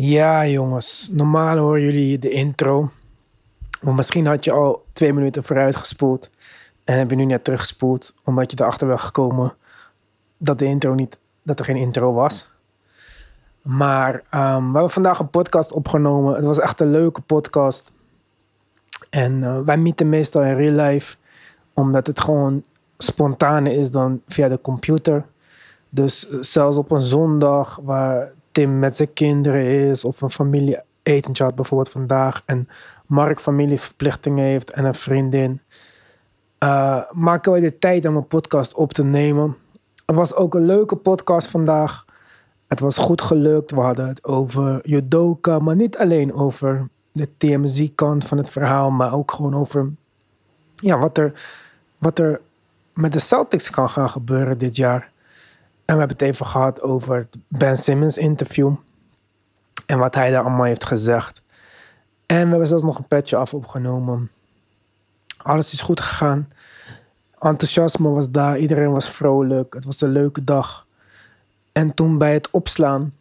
Ja, jongens. Normaal horen jullie de intro. Misschien had je al twee minuten vooruit gespoeld. En heb je nu net teruggespoeld. Omdat je erachter bent gekomen dat de intro niet, dat er geen intro was. Maar ehm, we hebben vandaag een podcast opgenomen. Het was echt een leuke podcast. En uh, wij meeten meestal in real life. Omdat het gewoon spontaner is dan via de computer. Dus zelfs op een zondag waar Tim met zijn kinderen is of een familie etentje had bijvoorbeeld vandaag en Mark familieverplichtingen heeft en een vriendin, uh, wij de tijd om een podcast op te nemen. Het was ook een leuke podcast vandaag. Het was goed gelukt. We hadden het over judoka, maar niet alleen over de TMZ-kant van het verhaal, maar ook gewoon over ja, wat, er, wat er met de Celtics kan gaan gebeuren dit jaar. En we hebben het even gehad over het Ben Simmons interview. En wat hij daar allemaal heeft gezegd. En we hebben zelfs nog een petje af opgenomen. Alles is goed gegaan. Enthousiasme was daar. Iedereen was vrolijk. Het was een leuke dag. En toen bij het opslaan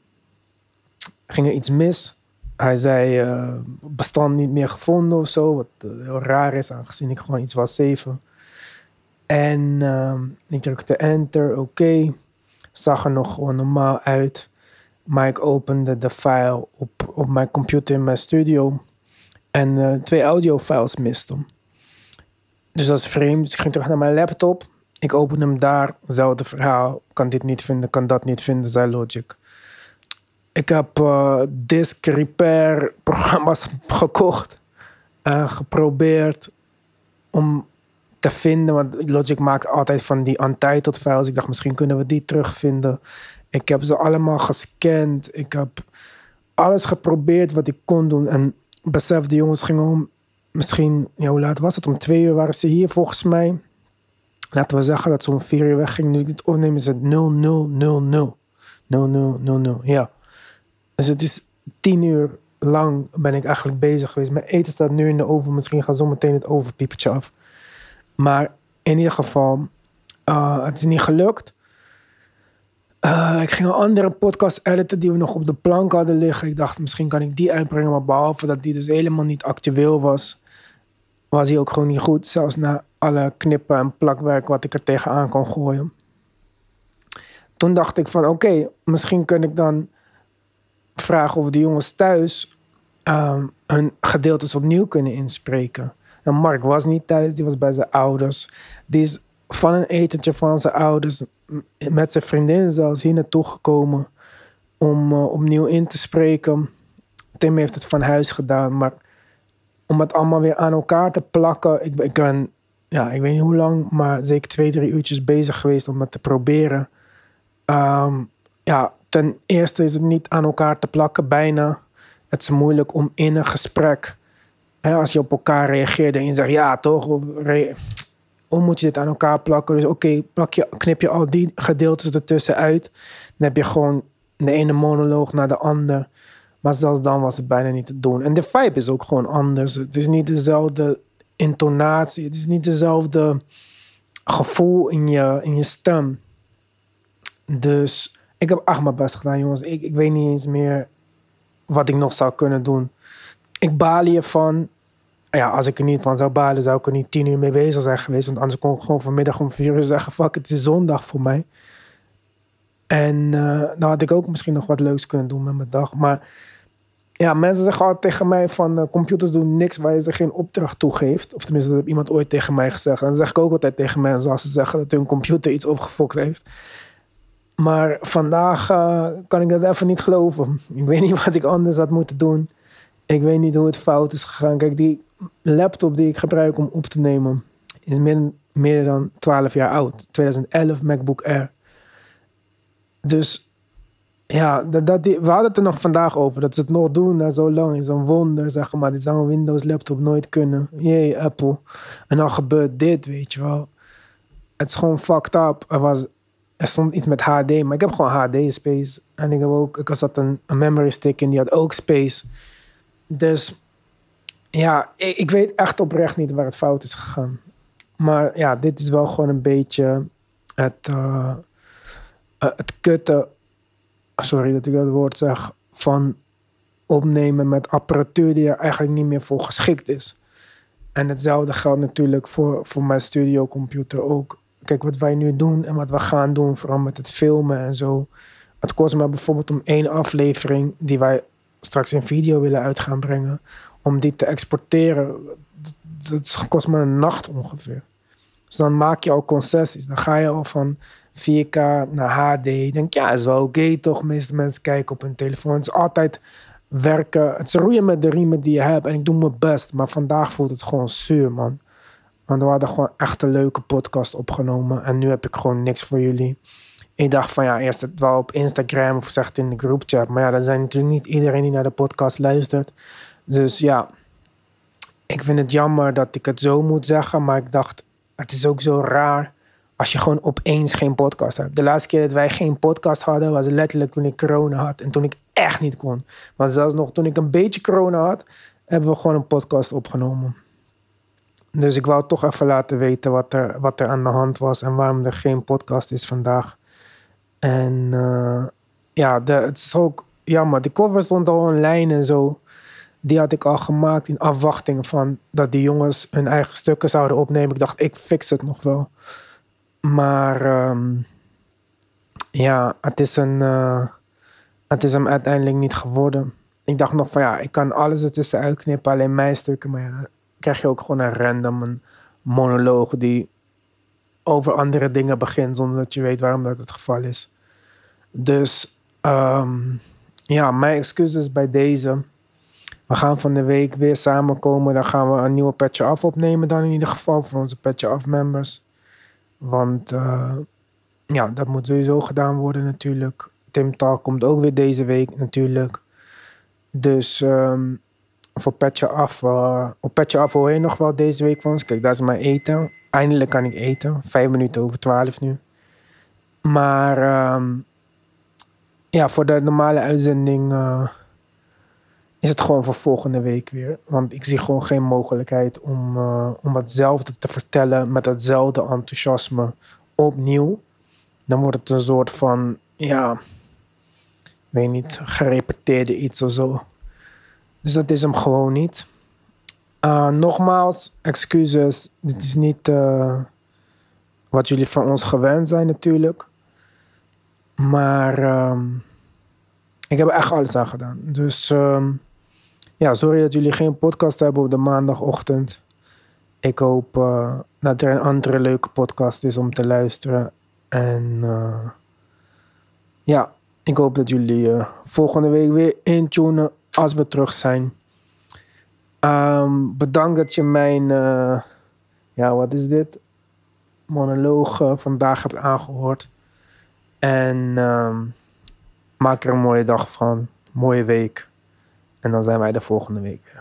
ging er iets mis. Hij zei uh, bestand niet meer gevonden of zo. Wat uh, heel raar is, aangezien ik gewoon iets was zeven. En uh, ik drukte enter, oké. Zag er nog gewoon normaal uit. Maar ik opende de file op, op mijn computer in mijn studio. En uh, twee audiofiles miste. Dus dat is vreemd. Dus ik ging terug naar mijn laptop. Ik opende hem daar. Hetzelfde verhaal. Kan dit niet vinden, kan dat niet vinden, zei Logic. Ik heb uh, disk repair programma's gekocht. Uh, geprobeerd om te vinden. Want Logic maakt altijd van die untitled files. Ik dacht, misschien kunnen we die terugvinden. Ik heb ze allemaal gescand. Ik heb alles geprobeerd wat ik kon doen. En besef, de jongens gingen om misschien, ja, hoe laat was het? Om twee uur waren ze hier volgens mij. Laten we zeggen dat ze om vier uur weggingen. Nu ik het opneem is het 0000. 0000, ja. Dus het is tien uur lang ben ik eigenlijk bezig geweest. Mijn eten staat nu in de oven. Misschien gaat zometeen het overpiepertje af. Maar in ieder geval, uh, het is niet gelukt. Uh, ik ging een andere podcast editen die we nog op de plank hadden liggen. Ik dacht, misschien kan ik die uitbrengen. Maar behalve dat die dus helemaal niet actueel was, was hij ook gewoon niet goed. Zelfs na alle knippen en plakwerk wat ik er tegenaan kon gooien. Toen dacht ik van, oké, misschien kan ik dan vragen of de jongens thuis um, hun gedeeltes opnieuw kunnen inspreken. En Mark was niet thuis, die was bij zijn ouders. Die is van een etentje van zijn ouders met zijn vriendin zelfs hier naartoe gekomen om uh, opnieuw in te spreken. Tim heeft het van huis gedaan, maar om het allemaal weer aan elkaar te plakken. Ik, ik ben, ja, ik weet niet hoe lang, maar zeker twee, drie uurtjes bezig geweest om dat te proberen. Um, ja, ten eerste is het niet aan elkaar te plakken, bijna. Het is moeilijk om in een gesprek als je op elkaar reageert en je zegt ja toch, hoe moet je dit aan elkaar plakken? Dus oké, je, knip je al die gedeeltes ertussen uit. Dan heb je gewoon de ene monoloog naar de ander. Maar zelfs dan was het bijna niet te doen. En de vibe is ook gewoon anders. Het is niet dezelfde intonatie. Het is niet dezelfde gevoel in je, in je stem. Dus ik heb acht mijn best gedaan, jongens. Ik, ik weet niet eens meer wat ik nog zou kunnen doen. Ik baal hiervan ja, als ik er niet van zou balen, zou ik er niet tien uur mee bezig zijn geweest. Want anders kon ik gewoon vanmiddag om vier uur zeggen: fuck, het is zondag voor mij. En uh, nou had ik ook misschien nog wat leuks kunnen doen met mijn dag. Maar ja, mensen zeggen altijd tegen mij van uh, computers doen niks waar je ze geen opdracht toe geeft. Of tenminste, dat heeft iemand ooit tegen mij gezegd. En dan zeg ik ook altijd tegen mensen als ze zeggen dat hun computer iets opgefokt heeft. Maar vandaag uh, kan ik dat even niet geloven. Ik weet niet wat ik anders had moeten doen. Ik weet niet hoe het fout is gegaan. Kijk, die laptop die ik gebruik om op te nemen is meer, meer dan 12 jaar oud. 2011 MacBook Air. Dus ja, dat, dat die, we hadden het er nog vandaag over. Dat ze het nog doen na zo lang is een wonder. Zeg maar, dit zou een Windows laptop nooit kunnen. Jee, Apple. En dan gebeurt dit, weet je wel. Het is gewoon fucked up. Er, was, er stond iets met HD, maar ik heb gewoon HD space. En ik heb ook, ik zat een, een memory stick in, die had ook space. Dus ja, ik, weet echt oprecht niet waar het fout is gegaan. Maar ja, dit is wel gewoon een beetje het, uh, het kutte. Sorry dat ik dat woord zeg. Van opnemen met apparatuur die er eigenlijk niet meer voor geschikt is. En hetzelfde geldt natuurlijk voor, voor mijn studiocomputer ook. Kijk, wat wij nu doen en wat we gaan doen, vooral met het filmen en zo. Het kost me bijvoorbeeld om één aflevering die wij straks in video willen uit gaan brengen, om die te exporteren. Dat kost me een nacht ongeveer. Dus dan maak je al concessies. Dan ga je al van 4K naar HD. Denk ja, is wel oké toch? Meeste mensen kijken op hun telefoon. Het is altijd werken. Het is roeien met de riemen die je hebt. En ik doe mijn best. Maar vandaag voelt het gewoon zuur, man. Want we hadden gewoon echt een leuke podcast opgenomen. En nu heb ik gewoon niks voor jullie. Ik dacht van ja, eerst het wel op Instagram of zegt in de groupchat. Maar ja, dat zijn natuurlijk niet iedereen die naar de podcast luistert. Dus ja, ik vind het jammer dat ik het zo moet zeggen. Maar ik dacht, het is ook zo raar als je gewoon opeens geen podcast hebt. De laatste keer dat wij geen podcast hadden, was letterlijk toen ik corona had. En toen ik echt niet kon. Maar zelfs nog toen ik een beetje corona had, hebben we gewoon een podcast opgenomen. Dus ik wou toch even laten weten wat er, wat er aan de hand was en waarom er geen podcast is vandaag. En uh, ja, het is ook jammer. De cover stond al online en zo. Die had ik al gemaakt in afwachting van dat die jongens hun eigen stukken zouden opnemen. Ik dacht, ik fix het nog wel. Maar um, ja, het is, een, uh, het is hem uiteindelijk niet geworden. Ik dacht nog van ja, ik kan alles ertussen uitknippen, alleen mijn stukken. Maar ja, dan krijg je ook gewoon een random monoloog die over andere dingen begint zonder dat je weet waarom dat het geval is. Dus um, ja, mijn excuses bij deze. We gaan van de week weer samenkomen. Dan gaan we een nieuwe Petje Af opnemen dan in ieder geval voor onze Petje Af members. Want uh, ja, dat moet sowieso gedaan worden natuurlijk. Tim Talk komt ook weer deze week natuurlijk. Dus um, voor Petje Af, uh, op Af hoor je nog wel deze week van ons. Kijk, daar is mijn eten. Eindelijk kan ik eten. Vijf minuten over twaalf nu. Maar um, ja, voor de normale uitzending uh, is het gewoon voor volgende week weer. Want ik zie gewoon geen mogelijkheid om, uh, om hetzelfde te vertellen met hetzelfde enthousiasme opnieuw. Dan wordt het een soort van, ja, weet niet, gerepeteerde iets of zo. Dus dat is hem gewoon niet. Uh, nogmaals, excuses. Dit is niet uh, wat jullie van ons gewend zijn natuurlijk. Maar um, ik heb er echt alles aan gedaan. Dus um, ja, sorry dat jullie geen podcast hebben op de maandagochtend. Ik hoop uh, dat er een andere leuke podcast is om te luisteren. En ja, ik hoop dat jullie volgende week weer intunen als we terug zijn. Um, bedankt dat je mijn, ja, wat is dit? Monoloog vandaag hebt aangehoord. En um, maak er een mooie dag van, mooie week. En dan zijn wij de volgende week.